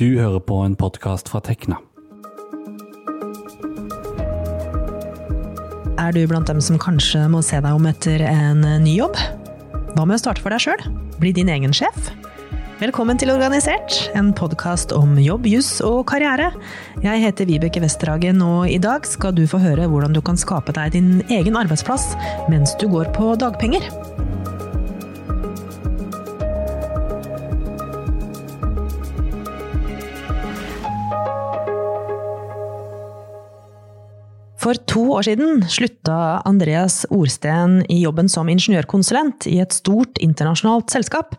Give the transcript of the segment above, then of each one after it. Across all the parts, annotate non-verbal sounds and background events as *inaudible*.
Du hører på en podkast fra Tekna. Er du blant dem som kanskje må se deg om etter en ny jobb? Hva med å starte for deg sjøl? Bli din egen sjef? Velkommen til Organisert, en podkast om jobb, juss og karriere. Jeg heter Vibeke Westerhagen, og i dag skal du få høre hvordan du kan skape deg din egen arbeidsplass mens du går på dagpenger. For to år siden slutta Andreas Orsten i jobben som ingeniørkonsulent i et stort internasjonalt selskap.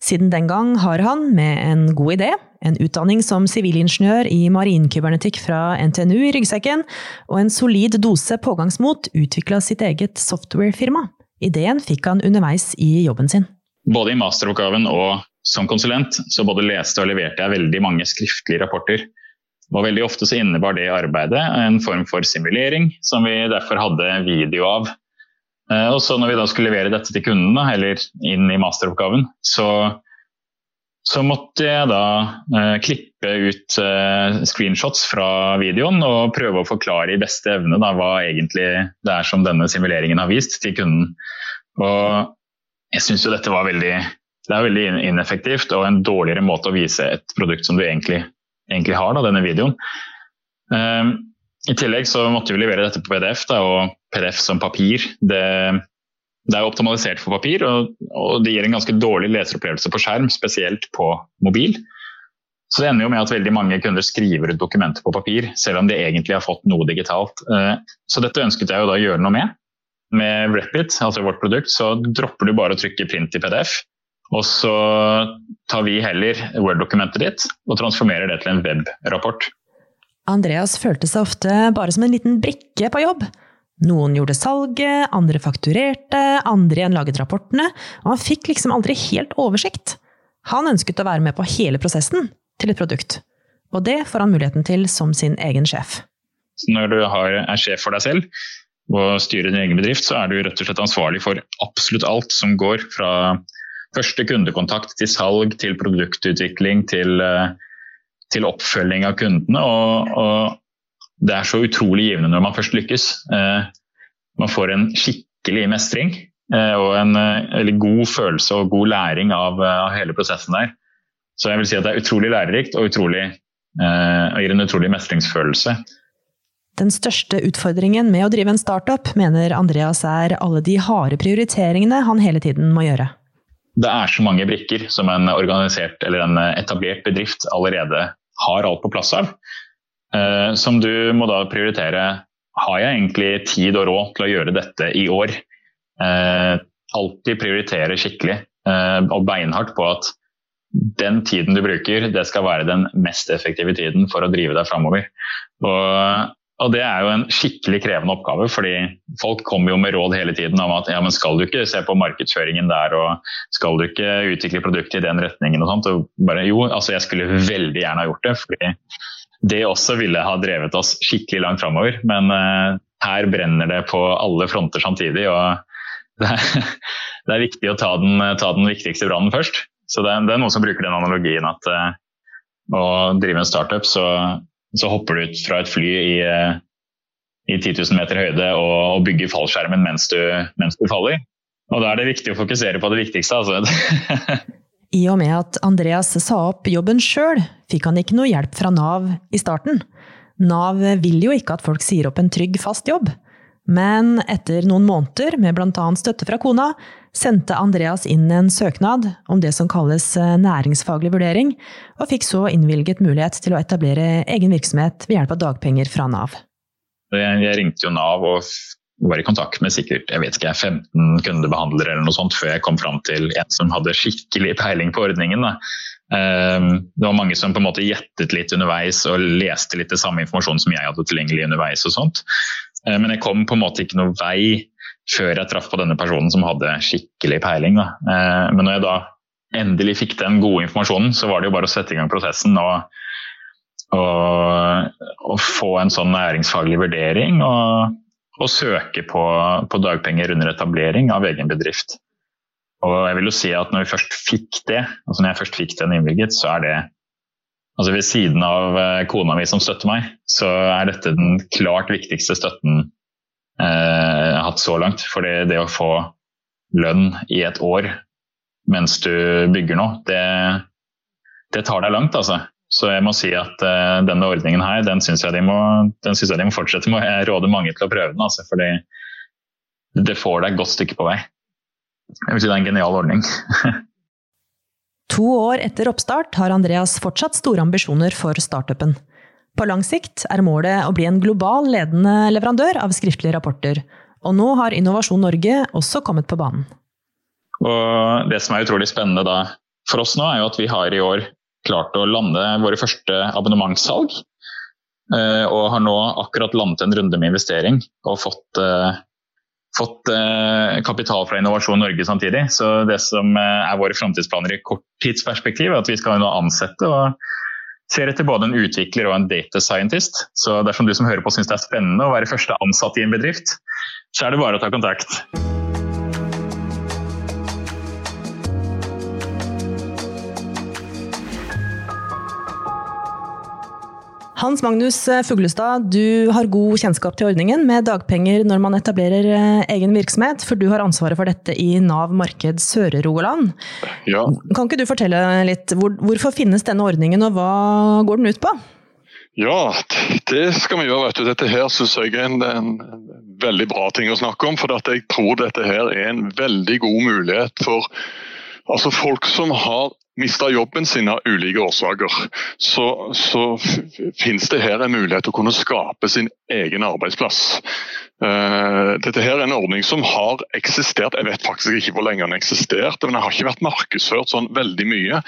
Siden den gang har han, med en god idé, en utdanning som sivilingeniør i marinkybernetikk fra NTNU i ryggsekken, og en solid dose pågangsmot, utvikla sitt eget softwarefirma. Ideen fikk han underveis i jobben sin. Både i masteroppgaven og som konsulent så både leste og leverte jeg veldig mange skriftlige rapporter og veldig ofte så innebar det arbeidet en form for simulering, som vi derfor hadde video av. Eh, og så når vi da skulle levere dette til kundene, eller inn i masteroppgaven, så, så måtte jeg da eh, klippe ut eh, screenshots fra videoen og prøve å forklare i beste evne da, hva egentlig det er som denne simuleringen har vist til kunden. Og jeg syns jo dette var veldig, det er veldig ineffektivt og en dårligere måte å vise et produkt som du egentlig egentlig har, da, denne videoen. Um, I tillegg så måtte vi levere dette på PDF, da, og PDF som papir det, det er optimalisert for papir, og, og, det gir en ganske dårlig leseropplevelse på skjerm, spesielt på mobil. Så det ender jo med at veldig mange kunder skriver ut dokumenter på papir, selv om de egentlig har fått noe digitalt. Uh, så dette ønsket jeg jo da å gjøre noe med. Med Repit, altså vårt produkt, så dropper du bare å trykke print i PDF. Og så tar vi heller Word-dokumentet ditt og transformerer det til en web-rapport. Andreas følte seg ofte bare som en liten brikke på jobb. Noen gjorde salget, andre fakturerte, andre igjen laget rapportene, og han fikk liksom aldri helt oversikt. Han ønsket å være med på hele prosessen til et produkt, og det får han muligheten til som sin egen sjef. Når du er sjef for deg selv og styrer din egen bedrift, så er du rett og slett ansvarlig for absolutt alt som går fra første kundekontakt til salg, til produktutvikling, til, eh, til oppfølging av kundene. Og, og, det er så utrolig givende når man først lykkes. Eh, man får en skikkelig mestring eh, og en god følelse og god læring av, av, hele prosessen der. Så jeg vil si at det er utrolig lærerikt og utrolig, og gir en utrolig mestringsfølelse. Den største utfordringen med å drive en startup, mener Andreas er alle de harde prioriteringene han hele tiden må gjøre det er så mange brikker som en organisert eller en etablert bedrift allerede har alt på plass av. Uh, som du må da prioritere. Har jeg egentlig tid og råd til å gjøre dette i år? Uh, alltid prioritere skikkelig uh, og beinhardt på at den tiden du bruker, det skal være den mest effektive tiden for å drive deg framover. Og og det er jo en skikkelig krevende oppgave, fordi folk kommer jo med råd hele tiden om at ja, men skal du ikke se på markedsføringen der, og skal du ikke utvikle produktet i den retningen og sånt. Og bare jo, altså jeg skulle veldig gjerne ha gjort det, fordi det også ville ha drevet oss skikkelig langt framover. Men uh, her brenner det på alle fronter samtidig, og *laughs* det er, det er viktig å ta den, ta den viktigste brannen først. Så det, det, er noen som bruker den analogien at uh, å drive en startup, så så hopper du ut fra et fly i, eh, i 10 000 meter høyde og, og bygger fallskjermen mens du, mens du, faller. Og Da er det viktig å fokusere på det viktigste. Altså. *laughs* I og med at Andreas sa opp jobben sjøl, fikk han ikke noe hjelp fra Nav i starten. Nav vil jo ikke at folk sier opp en trygg, fast jobb. Men etter noen måneder med bl.a. støtte fra kona, sendte Andreas inn en søknad om det som kalles eh, næringsfaglig vurdering, og fikk så innvilget mulighet til å etablere egen virksomhet ved hjelp av dagpenger fra Nav. Jeg ringte jo Nav og var i kontakt med sikkert jeg vet ikke, 15 kundebehandlere eller noe sånt før jeg kom fram til en som hadde skikkelig peiling på ordningen. Da. Ehm, det var mange som på en måte gjettet litt underveis og leste litt det samme informasjonen som jeg hadde tilgjengelig underveis. og sånt. Eh, men jeg kom på en måte ikke noe vei før jeg traff på denne personen som hadde skikkelig peiling. Da. Eh, men når jeg da endelig fikk den gode informasjonen, så var det jo bare å sette i gang prosessen og, og, og få en sånn næringsfaglig vurdering og, og søke på, på, dagpenger under etablering av egen bedrift. Og jeg vil jo si at når vi først fikk det, altså når jeg først fikk den innvilget, så er det Altså Ved siden av eh, kona mi som støtter meg, så er dette den klart viktigste støtten eh, hatt så langt. For det å få lønn i et år mens du bygger noe, det, det tar deg langt, altså. Så jeg må si at uh, denne ordningen her, den syns jeg, de synes jeg de må fortsette med. Jeg råder mange til å prøve den, altså, fordi det får deg et godt stykke på vei. Jeg vil si det er en genial ordning. *laughs* To år etter oppstart har Andreas fortsatt store ambisjoner for startupen. På lang sikt er målet å bli en global ledende leverandør av skriftlige rapporter, og nå har Innovasjon Norge også kommet på banen. Og det som er utrolig spennende da, for oss nå, er jo at vi har i år klart å lande våre første abonnementssalg. Eh, og har nå akkurat landet en runde med investering og fått eh, fått eh, kapital fra Innovasjon Norge samtidig. Så det som er våre framtidsplaner i korttidsperspektiv, er at vi skal nå ansette og ser etter både en utvikler og en data scientist. Så dersom du som hører på syns det er spennende å være første ansatt i en bedrift, så er det bare å ta kontakt. Hans Magnus Fuglestad, du har god kjennskap til ordningen med dagpenger når man etablerer eh, egen virksomhet, for du har ansvaret for dette i Nav marked Sør-Rogaland. Ja. Kan ikke du fortelle litt, hvor, hvorfor finnes denne ordningen, og hva går den ut på? Ja, det skal vi gjøre. vet du. Dette her synes jeg er en, en, veldig bra ting å snakke om. For jeg tror dette her er en veldig god mulighet for altså folk som har mista jobben sin av ulike årsaker, så, så finnes det her en mulighet til å kunne skape sin egen arbeidsplass. Uh, dette her er en ordning som har eksistert, jeg vet faktisk ikke hvor lenge den har eksistert, men den har ikke vært markedsført sånn veldig mye.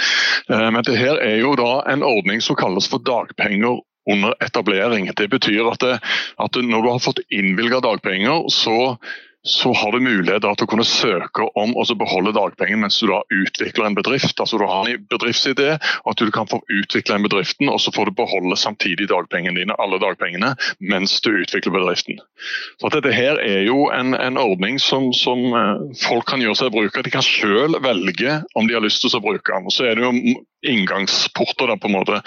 Uh, men dette her er jo da en ordning som kalles for dagpenger under etablering. Det betyr at, det, at når du har fått innvilga dagpenger, så så har du mulighet til å kunne søke om å beholde dagpenger mens du da utvikler en bedrift. Altså Du har en bedriftsidé, og at du kan få utvikle en bedriften, og så får du beholde samtidig dagpengene dine, alle dagpengene mens du utvikler bedriften. Så Dette her er jo en, en ordning som, som, eh, folk kan gjøre seg bruk av. De kan selv velge om de har lyst til å bruke den. Og så er det jo inngangsporter da, på en måte,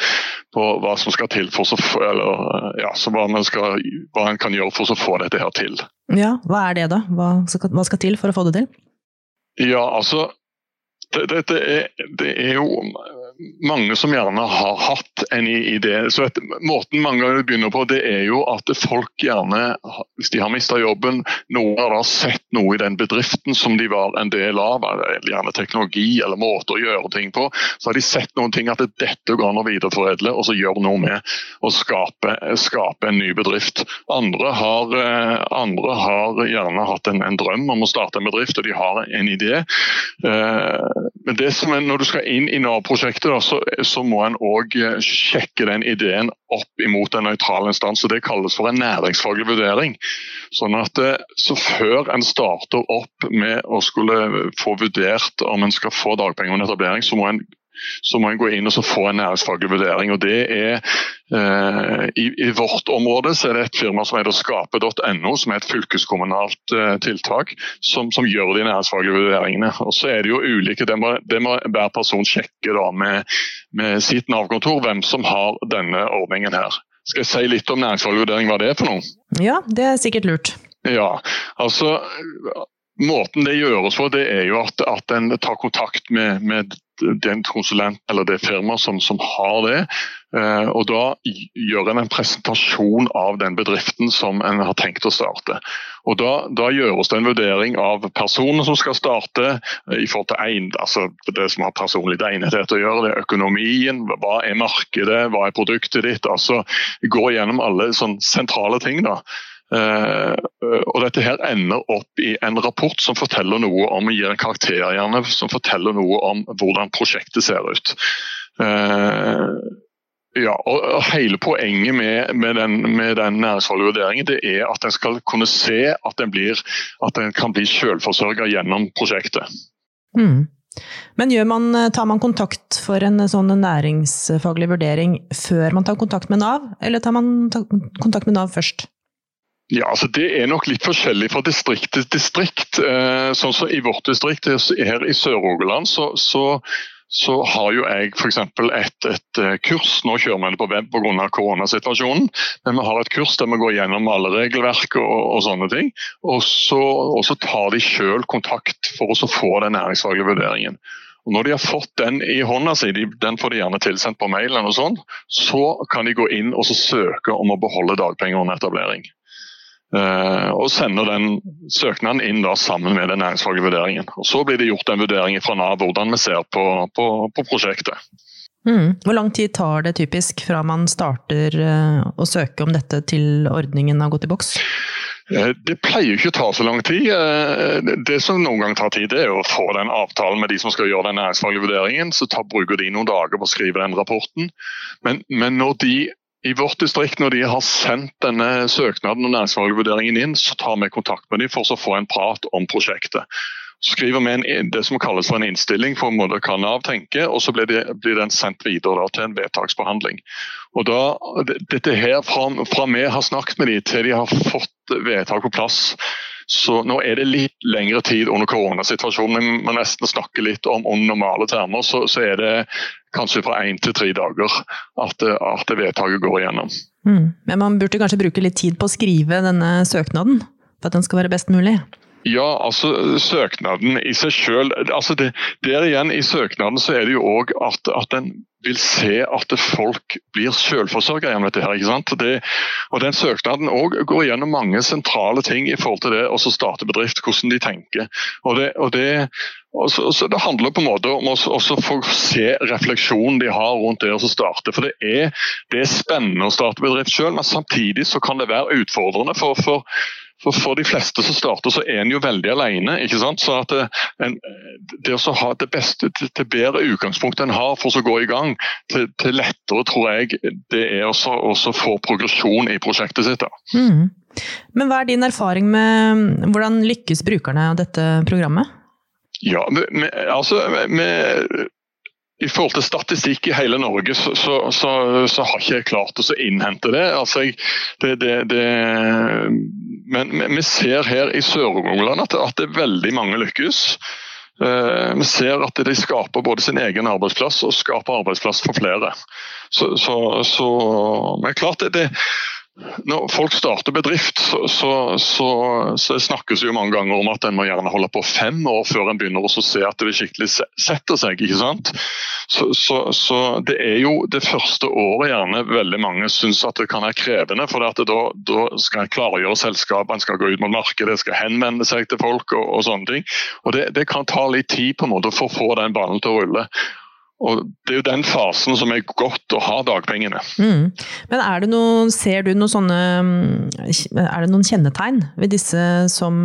på hva som skal til for så, eller, ja, så hva, man skal, hva man kan gjøre for å få dette her til. Ja, hva er det da? Hva skal, hva skal til for å få det til? Ja, altså Dette det, det, det er jo mange som gjerne har hatt en idé. Så et, Måten mange begynner på, det er jo at folk gjerne, hvis de har mista jobben, noen har da sett noe i den bedriften som de var en del av, gjerne teknologi eller måte å gjøre ting på, så har de sett noen ting at dette går an å videreforedle og så gjøre noe med å skape, skape en ny bedrift. Andre har, eh, andre har gjerne hatt en, en, drøm om å starte en bedrift, og de har en idé. Eh, men det som er, når du skal inn i Nav-prosjektet da, så, så, må en òg eh, sjekke den ideen opp imot en nøytral instans. og Det kalles for en næringsfaglig vurdering. Sånn at eh, så Før en starter opp med å skulle få vurdert om en skal få dagpenger under etablering, så må en så må en gå inn og få en næringsfaglig vurdering. og det er eh, i, i, vårt område så er det et firma som heter skape.no, som er et fylkeskommunalt eh, tiltak, som, som, gjør de næringsfaglige vurderingene. Og så er Det jo ulike, det må, det må hver person sjekke da med, med sitt Nav-kontor hvem som har denne ordningen her. Skal jeg si litt om næringsfaglig vurdering, hva det er for noe? Ja, det er sikkert lurt. Ja, altså Måten det gjøres på, det er jo at, at en tar kontakt med, med den konsulent eller det firmaet som, som, har det. Eh, og Da gjør en en presentasjon av den bedriften som en har tenkt å starte. Og Da, da gjøres det en vurdering av personen som skal starte, eh, i forhold til en, altså det som har personlig egnethet å gjøre. det er Økonomien, hva er markedet, hva er produktet ditt? altså Gå gjennom alle sånne sentrale ting. da. Uh, og Dette her ender opp i en rapport som forteller noe om gir en karakter gjerne, som forteller noe om hvordan prosjektet ser ut. Uh, ja, og Hele poenget med, med den, den næringsfaglige vurderingen det er at en skal kunne se at en, kan bli selvforsørga gjennom prosjektet. Mm. Men man, tar man kontakt for en sånn næringsfaglig vurdering før man tar kontakt med Nav, eller tar man kontakt med Nav først? Ja, altså Det er nok litt forskjellig fra distrikt til distrikt. Eh, sånn som I vårt distrikt her i Sør-Rogaland så, så, så har jo jeg f.eks. Et, et eh, kurs. Nå kjører vi det på web pga. koronasituasjonen, men vi har et kurs der vi går gjennom alle regelverk og, og sånne ting. Og så, og så tar de selv kontakt for å få den næringsfaglige vurderingen. Og Når de har fått den i hånda si, den får de gjerne tilsendt på mailen, og sånn, så kan de gå inn og søke om å beholde dagpenger under etablering. Uh, og sender den søknaden inn da, sammen med den næringsfaglige vurderingen. Og Så blir det gjort en vurdering fra Nav hvordan vi ser på, på, på prosjektet. Mm. Hvor lang tid tar det typisk fra man starter uh, å søke om dette til ordningen har gått i boks? Uh, det pleier ikke å ta så lang tid. Det som noen gang tar tid, det er å få den avtalen med de som skal gjøre den næringsfaglige vurderingen. Så tar, bruker de noen dager på å skrive den rapporten. Men, men når de i vårt distrikt, når de har sendt denne søknaden og næringsfagvurderingen inn, så tar vi kontakt med dem for å få en prat om prosjektet. Så skriver vi en, det som kalles for en innstilling for en måte kan Nav tenke, og så blir, det, blir den sendt videre da, til en vedtaksbehandling. Og da, dette her, fra, fra vi har snakket med dem til de har fått vedtak på plass, så nå er det litt lengre tid under koronasituasjonen. Vi må nesten snakke litt om, om normale termer. Så, så, er det kanskje fra én til tre dager at, at vedtaket går igjennom. Mm. Men man burde kanskje bruke litt tid på å skrive denne søknaden, for at den skal være best mulig? Ja, altså søknaden i seg selv, altså Der igjen i søknaden så er det jo òg at, at den vil se at folk blir selvforsørga gjennom dette. her, ikke sant? Det, og Den søknaden også går gjennom mange sentrale ting i forhold til det å starte bedrift, hvordan de tenker. Og det, og det, og så, så det handler på en måte om å få se refleksjonen de har rundt det å starte. For det er, det er spennende å starte bedrift selv, men samtidig så kan det være utfordrende. for, for for, for de fleste som starter, så er en jo veldig alene. ikke sant? Så at en, det å ha det beste, til, til bedre utgangspunkt en har for å gå i gang, til, til lettere tror jeg det er å få progresjon i prosjektet sitt. Mm. Men hva er din erfaring med hvordan lykkes brukerne av dette programmet? Ja, med, altså, med, i forhold til statistikk i hele Norge, så, så, så, så har ikke jeg klart å innhente det. Altså, jeg, det, det, det men vi ser her i Sør-Rogaland at, at, det er veldig mange lykkes. Uh, vi ser at de skaper både sin egen arbeidsplass og skaper arbeidsplass for flere. Så, så, så men klart det, det når folk starter bedrift, så, så, så, så, snakkes jo mange ganger om at en må gjerne holde på fem år før en begynner å se at det skikkelig setter seg. ikke sant? Så, det er jo det første året gjerne veldig mange syns at det kan være krevende. For da, da, skal en klargjøre selskapet, en skal gå ut mot markedet, skal henvende seg til folk og, og sånne ting. Og det, det, kan ta litt tid på en måte for å få den ballen til å rulle. Og Det er jo den fasen som er godt å ha dagpengene. Mm. Men er det noen, ser du noen sånne Er det noen kjennetegn ved disse som,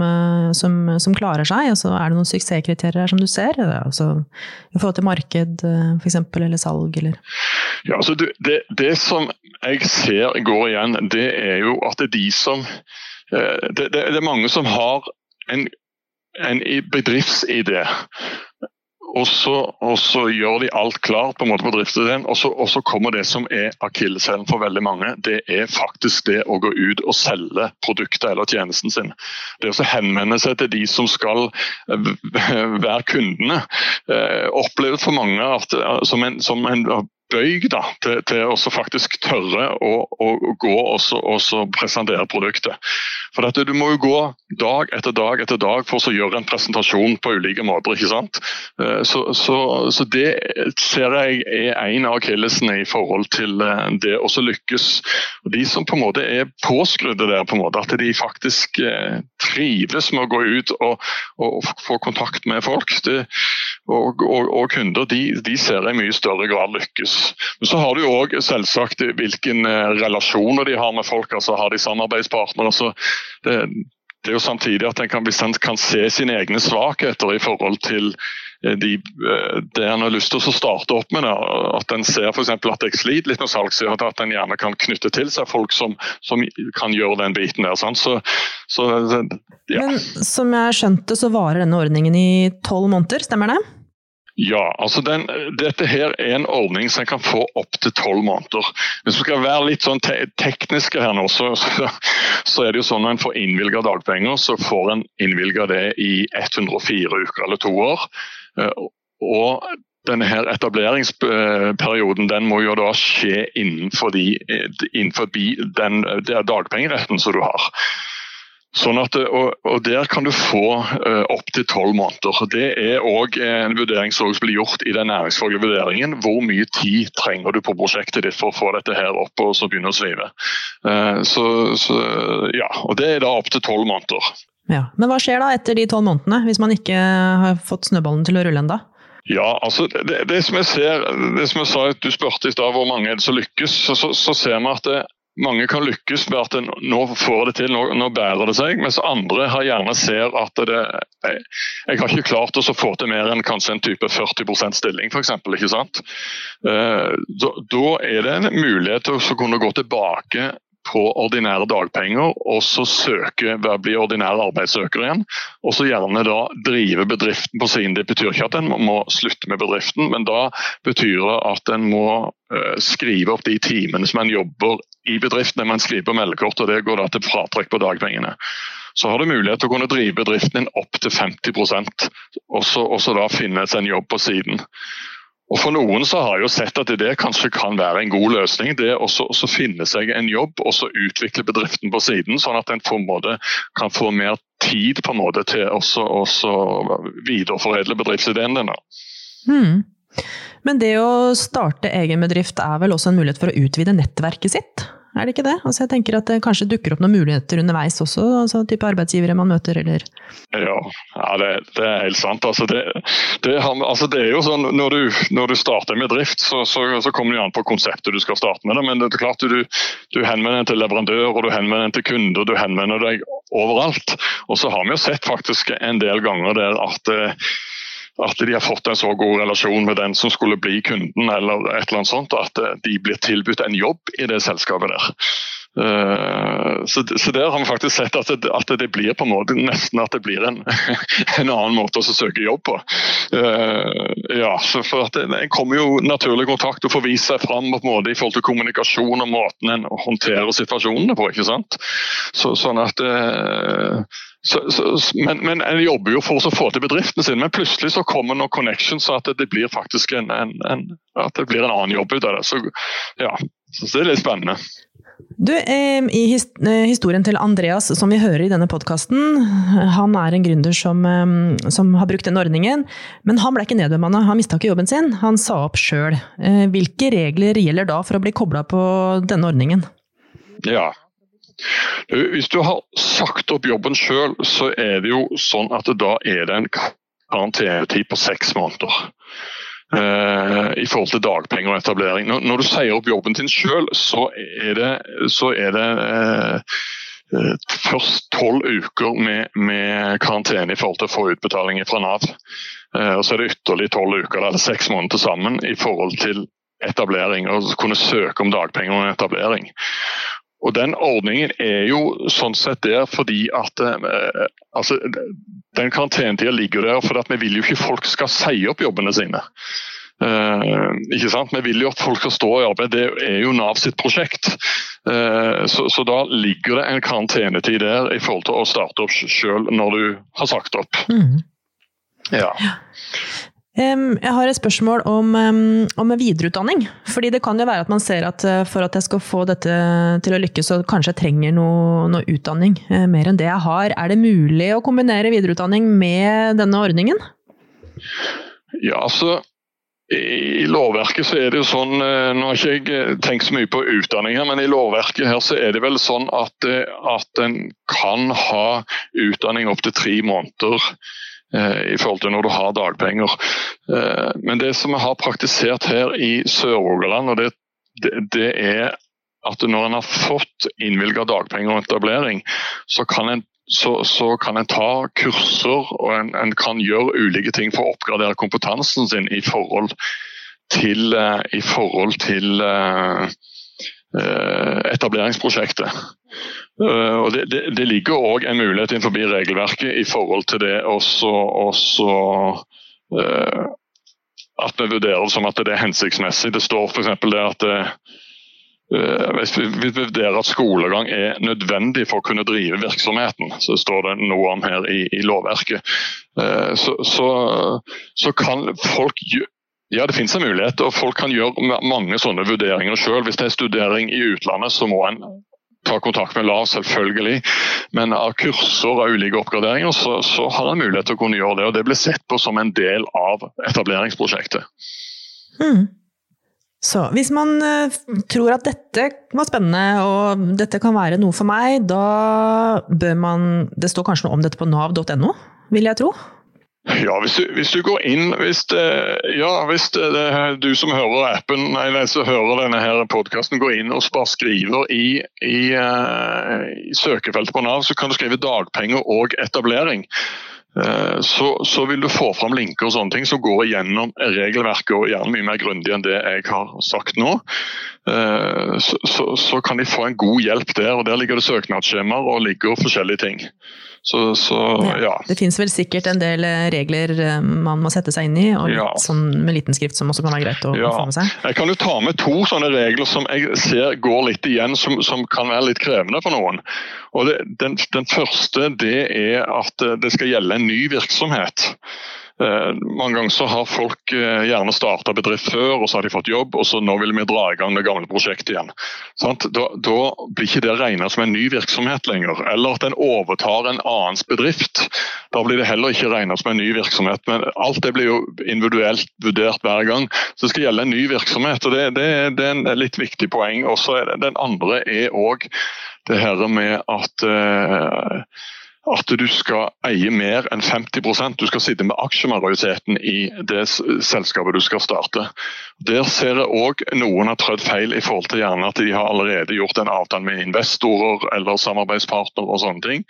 som, som klarer seg? Altså, er det noen suksesskriterier som du ser? Altså, I forhold til marked f.eks., eller salg, eller? Ja, altså det, det, som jeg ser går igjen, det er jo at det er de som eh, Det, det, det er mange som har en, en bedriftsidé og så, og så, gjør de alt klart på en måte på driftsideen, og, og, så kommer det som er akilleshælen for veldig mange. Det er faktisk det å gå ut og selge produktet eller tjenesten sin. Det å henvende seg til de som skal være kundene, eh, oppleves for mange at, som, en, som en bøyg da, til, til å faktisk tørre å, å gå og presentere produktet. For dette, Du må jo gå dag etter dag etter dag for å gjøre en presentasjon på ulike måter. ikke sant? Eh, så, så, så Det ser jeg er en av akillesene i forhold til eh, det å lykkes. De som på en måte er påskrudde der, på en måte, at de faktisk eh, trives med å gå ut og, og få kontakt med folk det, og, og, og, kunder, de, de ser i mye større grad lykkes. Men så har du jo òg selvsagt hvilken relasjoner de har med folk. altså Har de samarbeidspartnere? så det, det er jo samtidig at en kan, hvis en kan se sine egne svakheter i forhold til eh, de, eh, det en har lyst til å starte opp med, at en ser f.eks. at jeg sliter litt med salgssida, at en gjerne kan knytte til seg folk som, som kan gjøre den biten der. Så, så, ja. Men som jeg skjønte, så varer denne ordningen i tolv måneder, stemmer det? Ja, altså den, dette her er en ordning som en kan få opptil tolv måneder. Hvis vi skal være litt sånn te tekniske her nå, så, så, er det jo sånn at en får innvilga dagpenger, så får en innvilga det i 104 uker eller to år. Eh, og denne her etableringsperioden den må jo da skje innenfor, de, innenfor den dagpengeretten som du har. Sånn at, og, og, Der kan du få uh, opptil tolv måneder. Det er òg en vurdering som blir gjort i den næringsfaglige vurderingen. Hvor mye tid trenger du på prosjektet ditt for å få dette her opp og så begynne å svive. Uh, så, så, ja, og Det er da opptil tolv måneder. Ja, Men hva skjer da etter de tolv månedene, hvis man ikke har fått snøballen til å rulle ennå? Ja, altså det, det, som jeg ser, det som jeg sa, at Du spurte i stad hvor mange er det som lykkes. så, så, så ser vi at det, mange kan lykkes med at nå får det til, nå, nå, bærer det seg. Mens andre har gjerne ser at det Jeg, jeg har ikke klart å få til mer enn kanskje en type 40% stilling, f.eks. Eh, da, da er det en mulighet til å kunne gå tilbake på ordinære dagpenger og så søke bli ordinær arbeidssøker igjen. Og så gjerne da drive bedriften på sin. Det betyr ikke at en må slutte med bedriften, men da betyr det at en må uh, skrive opp de timene som en jobber i bedriften. Man skriver på meldekort, og det går da til fratrekk på dagpengene. Så har du mulighet til å kunne drive bedriften din opp til 50% og så da finnes en jobb på siden. Og For noen så har jeg jo sett at det kanskje kan være en god løsning. Det å finne seg en jobb og så utvikle bedriften på siden, sånn at en kan få mer tid på en måte til å videreforedle bedriftsideen din. Hmm. Men det å starte egen bedrift er vel også en mulighet for å utvide nettverket sitt? Er det ikke det? Altså jeg tenker at det kanskje dukker opp noen muligheter underveis også, altså type arbeidsgivere man møter, eller? Ja, ja det, det, er helt sant. Altså det, det, altså det, er jo sånn når du, når du starter med drift, så, så, så, kommer det an på konseptet du skal starte med. Men det er klart du, du henvender deg til leverandør, og du henvender deg til kunder, du henvender deg overalt. Og så har vi jo sett faktisk en del ganger der at eh, at de har fått en så god relasjon med den som skulle bli kunden, eller et eller annet sånt, at eh, de blir tilbudt en jobb i det selskapet der. Uh, så, der har vi faktisk sett at det, blir på en måte nesten at det blir en, *laughs* en annen måte å søke jobb på. Uh, ja, for at En kommer jo naturlig kontakt og får vist seg fram på en måte i forhold til kommunikasjon og måten en håndterer situasjonene på. ikke sant? Så, sånn at uh, så, så, men, men en jobber jo for å få til bedriften sin, men plutselig så kommer noen connections så at det blir faktisk en, en, en, at det blir en annen jobb ut av det. Så, ja, så det er litt spennende. Du, I historien til Andreas, som vi hører i denne podkasten, han er en gründer som, som, har brukt den ordningen, men han ble ikke nedbemanna, han mista ikke jobben sin, han sa opp sjøl. Eh, hvilke regler gjelder da for å bli kobla på denne ordningen? Ja, hvis du har sagt opp jobben sjøl, så er det jo sånn at da er det en karantenetid på seks måneder. Uh, i forhold til dagpenger og etablering. Når, du sier opp jobben din sjøl, så er det, så er det eh, først tolv uker med, med, karantene i forhold til å få utbetalinger fra Nav. Eh, og så er det ytterligere tolv uker, eller seks måneder til sammen, i forhold til etablering. Og kunne søke om dagpenger og etablering. Og Den ordningen er jo sånn sett der fordi at eh, altså, Den karantenetida ligger der fordi at vi vil jo ikke folk skal si opp jobbene sine. Eh, ikke sant? Vi vil jo at folk skal stå i arbeid, det er jo Nav sitt prosjekt. Eh, så, så, da ligger det en karantenetid der i forhold til å starte opp sjøl når du har sagt opp. Mm. Ja. Jeg har et spørsmål om, om, videreutdanning. Fordi det kan jo være at man ser at eh, for at jeg skal få dette til å lykkes, så kanskje jeg trenger noe, noe utdanning eh, mer enn det jeg har. Er det mulig å kombinere videreutdanning med denne ordningen? Ja, altså i lovverket så er det jo sånn, eh, Nå har ikke jeg tenkt så mye på utdanning her, men i lovverket her så er det vel sånn at, at en kan ha utdanning opptil tre måneder i forhold til når du har dagpenger. Eh, men det som vi har praktisert her i Sør-Rogaland, og det, det, det, er at når en har fått innvilget dagpenger og etablering, så kan en, så, så kan en ta kurser og en, en, kan gjøre ulike ting for å oppgradere kompetansen sin i forhold til, eh, i forhold til uh, etableringsprosjektet. Uh, og det, det, det ligger òg en mulighet innenfor regelverket i forhold til det også, også uh, at vi vurderer det som at det er hensiktsmessig. Det står f.eks. det at uh, hvis vi vurderer at skolegang er nødvendig for å kunne drive virksomheten, så står det noe om her i, i lovverket, så, så, så, kan folk ja, det finnes en mulighet, og folk kan gjøre mange sånne vurderinger sjøl. Hvis det er studering i utlandet, så må en ta kontakt med LAV, selvfølgelig. Men av kurser av ulike oppgraderinger, så, så har en mulighet til å kunne gjøre det. Og det blir sett på som en del av etableringsprosjektet. Mm. Så hvis man uh, tror at dette var spennende og dette kan være noe for meg, da bør man Det står kanskje noe om dette på nav.no, vil jeg tro? Ja, hvis du, hvis du, går inn hvis det, ja, hvis det, det, du som hører appen, nei, som hører denne her podkasten, går inn og bare skriver i, i, uh, i, søkefeltet på Nav, så kan du skrive dagpenger og etablering. Uh, så, så, vil du få fram linker og sånne ting som går igjennom regelverket og gjerne mye mer grundig enn det jeg har sagt nå. Uh, så, så, så, kan de få en god hjelp der. og Der ligger det søknadsskjemaer og ligger forskjellige ting. Så, så ja. Det finnes vel sikkert en del eh, regler eh, man må sette seg inn i, og ja. sånn med liten skrift som også kan være greit å, ja. få med seg. Jeg kan jo ta med to sånne regler som jeg ser går litt igjen, som, som kan være litt krevende for noen. Og det, den, den første det er at det skal gjelde en ny virksomhet. Eh, mange ganger så har folk eh, gjerne starta bedrift før, og så har de fått jobb, og så nå vil vi dra i gang det gamle prosjektet igjen. Da, da, blir ikke det regnet som en ny virksomhet lenger. Eller at en overtar en annens bedrift. Da blir det heller ikke regnet som en ny virksomhet. Men alt det blir jo individuelt vurdert hver gang. Så det skal gjelde en ny virksomhet, og det, det, det er en litt viktig poeng. Og Den andre er òg det her med at uh, at du skal eie mer enn 50% Du skal sitte med aksjemajoriteten i det selskapet du skal starte. Der ser jeg òg noen har trødd feil i forhold til gjerne at de har allerede gjort en avtale med investorer eller samarbeidspartner og sånne ting.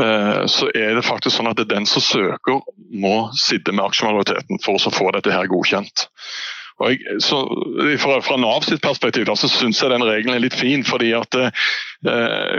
Eh, så er det faktisk sånn at det er den som søker må sitte med aksjemajoriteten for å få dette her godkjent. Jeg, så, fra, fra Nav sitt perspektiv da, så syns jeg den regelen er litt fin. fordi at eh,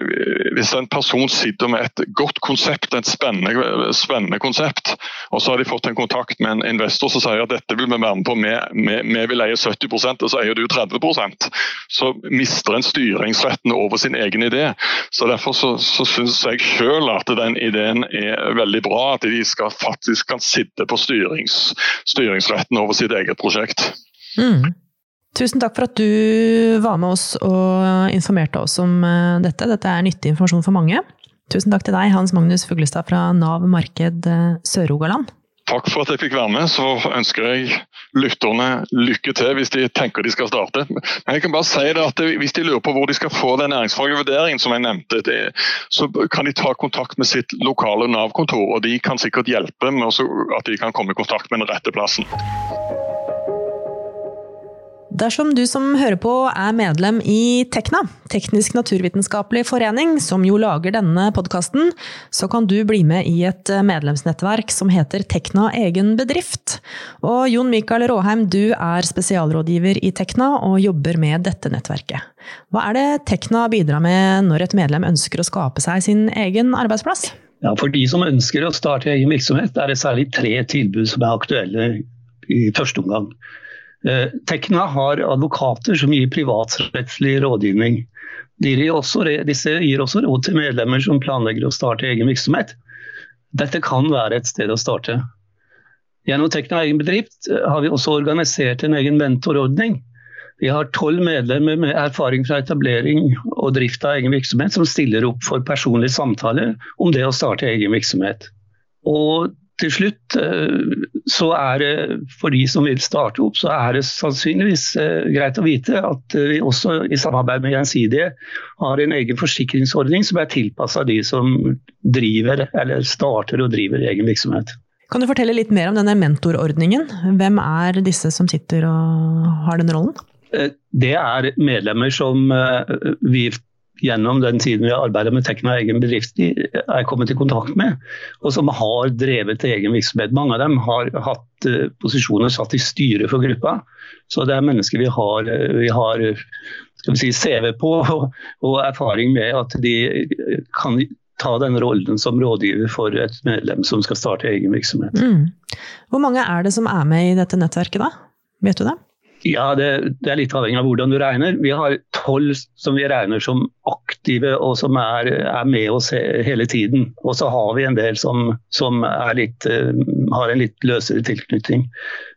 Hvis en person sitter med et godt konsept, et spennende, spennende, konsept, og så har de fått en kontakt med en investor som sier at dette vil vi være med på, vi, vi vil eie 70% og så eier du 30% så mister en styringsretten over sin egen idé. så Derfor så, så syns jeg selv at den ideen er veldig bra, at de skal faktisk kan sitte på styrings, styringsretten over sitt eget prosjekt. Mm. Tusen takk for at du var med oss og informerte oss om eh, dette. Dette er nyttig informasjon for mange. Tusen takk til deg, Hans Magnus Fuglestad fra Nav Marked eh, Sør-Rogaland. Takk for at jeg fikk være med. Så ønsker jeg lytterne lykke til hvis de tenker de skal starte. Men jeg kan bare si at Hvis de lurer på hvor de skal få den næringsfaglige vurderingen, som jeg nevnte, det, så kan de ta kontakt med sitt lokale Nav-kontor. og De kan sikkert hjelpe med at de kan komme i kontakt med den rette plassen. Dersom du som hører på er medlem i Tekna, Teknisk naturvitenskapelig forening, som jo lager denne podkasten, så kan du bli med i et medlemsnettverk som heter Tekna egen bedrift. Og Jon Mikael Råheim, du er spesialrådgiver i Tekna og jobber med dette nettverket. Hva er det Tekna bidrar med når et medlem ønsker å skape seg sin egen arbeidsplass? Ja, For de som ønsker å starte egen virksomhet, er det særlig tre tilbud som er aktuelle i første omgang. Eh, Tekna har advokater som gir privatrettslig rådgivning. De gir også, disse gir også råd til medlemmer som planlegger å starte egen virksomhet. Dette kan være et sted å starte. Gjennom Tekna egen bedrift eh, har vi også organisert en egen mentorordning. Vi har tolv medlemmer med erfaring fra etablering og drift av egen virksomhet som stiller opp for personlige samtaler om det å starte egen virksomhet. Og til slutt eh, så er det for de som vil starte opp, så er det sannsynligvis eh, greit å vite at vi også i samarbeid med Gjensidige har en egen forsikringsordning som er tilpassa de som driver eller starter og driver egen virksomhet. Kan du fortelle litt mer om denne mentorordningen? Hvem er disse som sitter og har den rollen? Eh, det er medlemmer som vi gjennom den tiden vi har arbeidet med Tekna egen bedrift, er kommet i kontakt med, og som har drevet egen virksomhet. Mange av dem har hatt uh, posisjoner satt i styret for gruppa. Så det er mennesker vi har, uh, vi har si, CV på og, *laughs* og, erfaring med at de kan ta den rollen som rådgiver for et medlem som skal starte egen virksomhet. Mm. Hvor mange er det som er med i dette nettverket, da? Vet du det? Ja, det, det, er litt avhengig av hvordan du regner. Vi har tolv som vi regner som aktive og som er, er med oss hele tiden. Og så har vi en del som, som litt, uh, har en litt løsere tilknytning.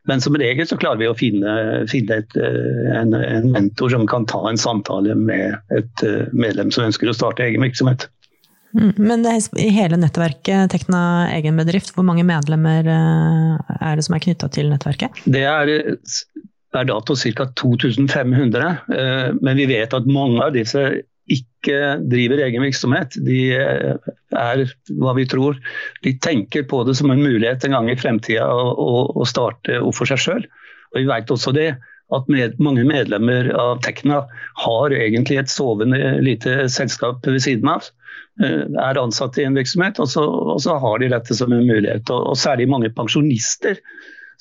Men som regel så klarer vi å finne, finne et, uh, en, en, mentor som kan ta en samtale med et uh, medlem som ønsker å starte egen virksomhet. Mm, men i hele nettverket Tekna egen bedrift, hvor mange medlemmer er det som er knytta til nettverket? Det er per dato ca. 2500. Eh, men vi vet at mange av disse ikke driver egen virksomhet. De eh, er hva vi tror. De tenker på det som en mulighet en gang i fremtida å, starte opp for seg sjøl. Vi vet også det at med, mange medlemmer av Tekna har egentlig et sovende lite selskap ved siden av. Eh, er ansatt i en virksomhet, og så, og så har de dette som en mulighet. Og, og særlig mange pensjonister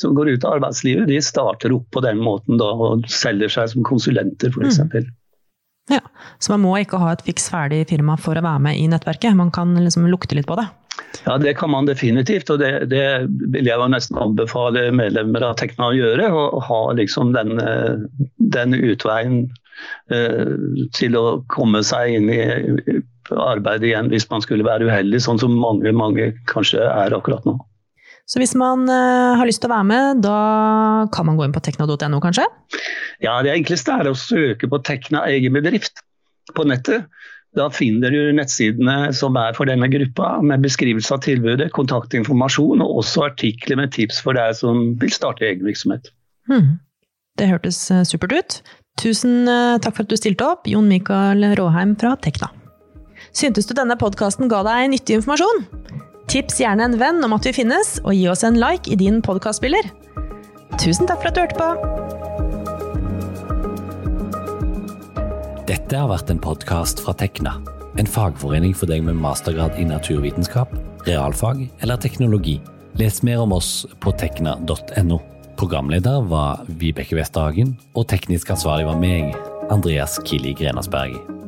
som går ut av arbeidslivet, de starter opp på den måten da, og selger seg som konsulenter f.eks. Mm. Ja, Så man må ikke ha et fiks ferdig firma for å være med i nettverket, man kan liksom lukte litt på det? Ja, det kan man definitivt, og det, det vil jeg nesten anbefale medlemmer av Tekna å gjøre. Å ha liksom den, eh, den utveien uh, til å komme seg inn i arbeid igjen hvis man skulle være uheldig, sånn som mange, mange kanskje er akkurat nå. Så hvis man uh, har lyst til å være med, da kan man gå inn på tekna.no, kanskje? Ja, det enkleste er å søke på Tekna egen bedrift på nettet. Da finner du nettsidene som er for denne gruppa, med beskrivelse av tilbudet, kontaktinformasjon og også artikler med tips for deg som vil starte egen virksomhet. Hmm. Det hørtes eh, supert ut. Tusen eh, takk for at du stilte opp, Jon Mikael Råheim fra Tekna. Syntes du denne podkasten ga deg nyttig informasjon? Tips gjerne en venn om at vi finnes, og gi oss en like i din podkastspiller. Tusen takk for at du hørte på! Dette har vært en podkast fra Tekna, en fagforening for deg med mastergrad i naturvitenskap, realfag eller teknologi. Les mer om oss på tekna.no. Programleder var Vibeke Westerhagen, og teknisk ansvarlig var meg, Andreas Kili Grenasberg.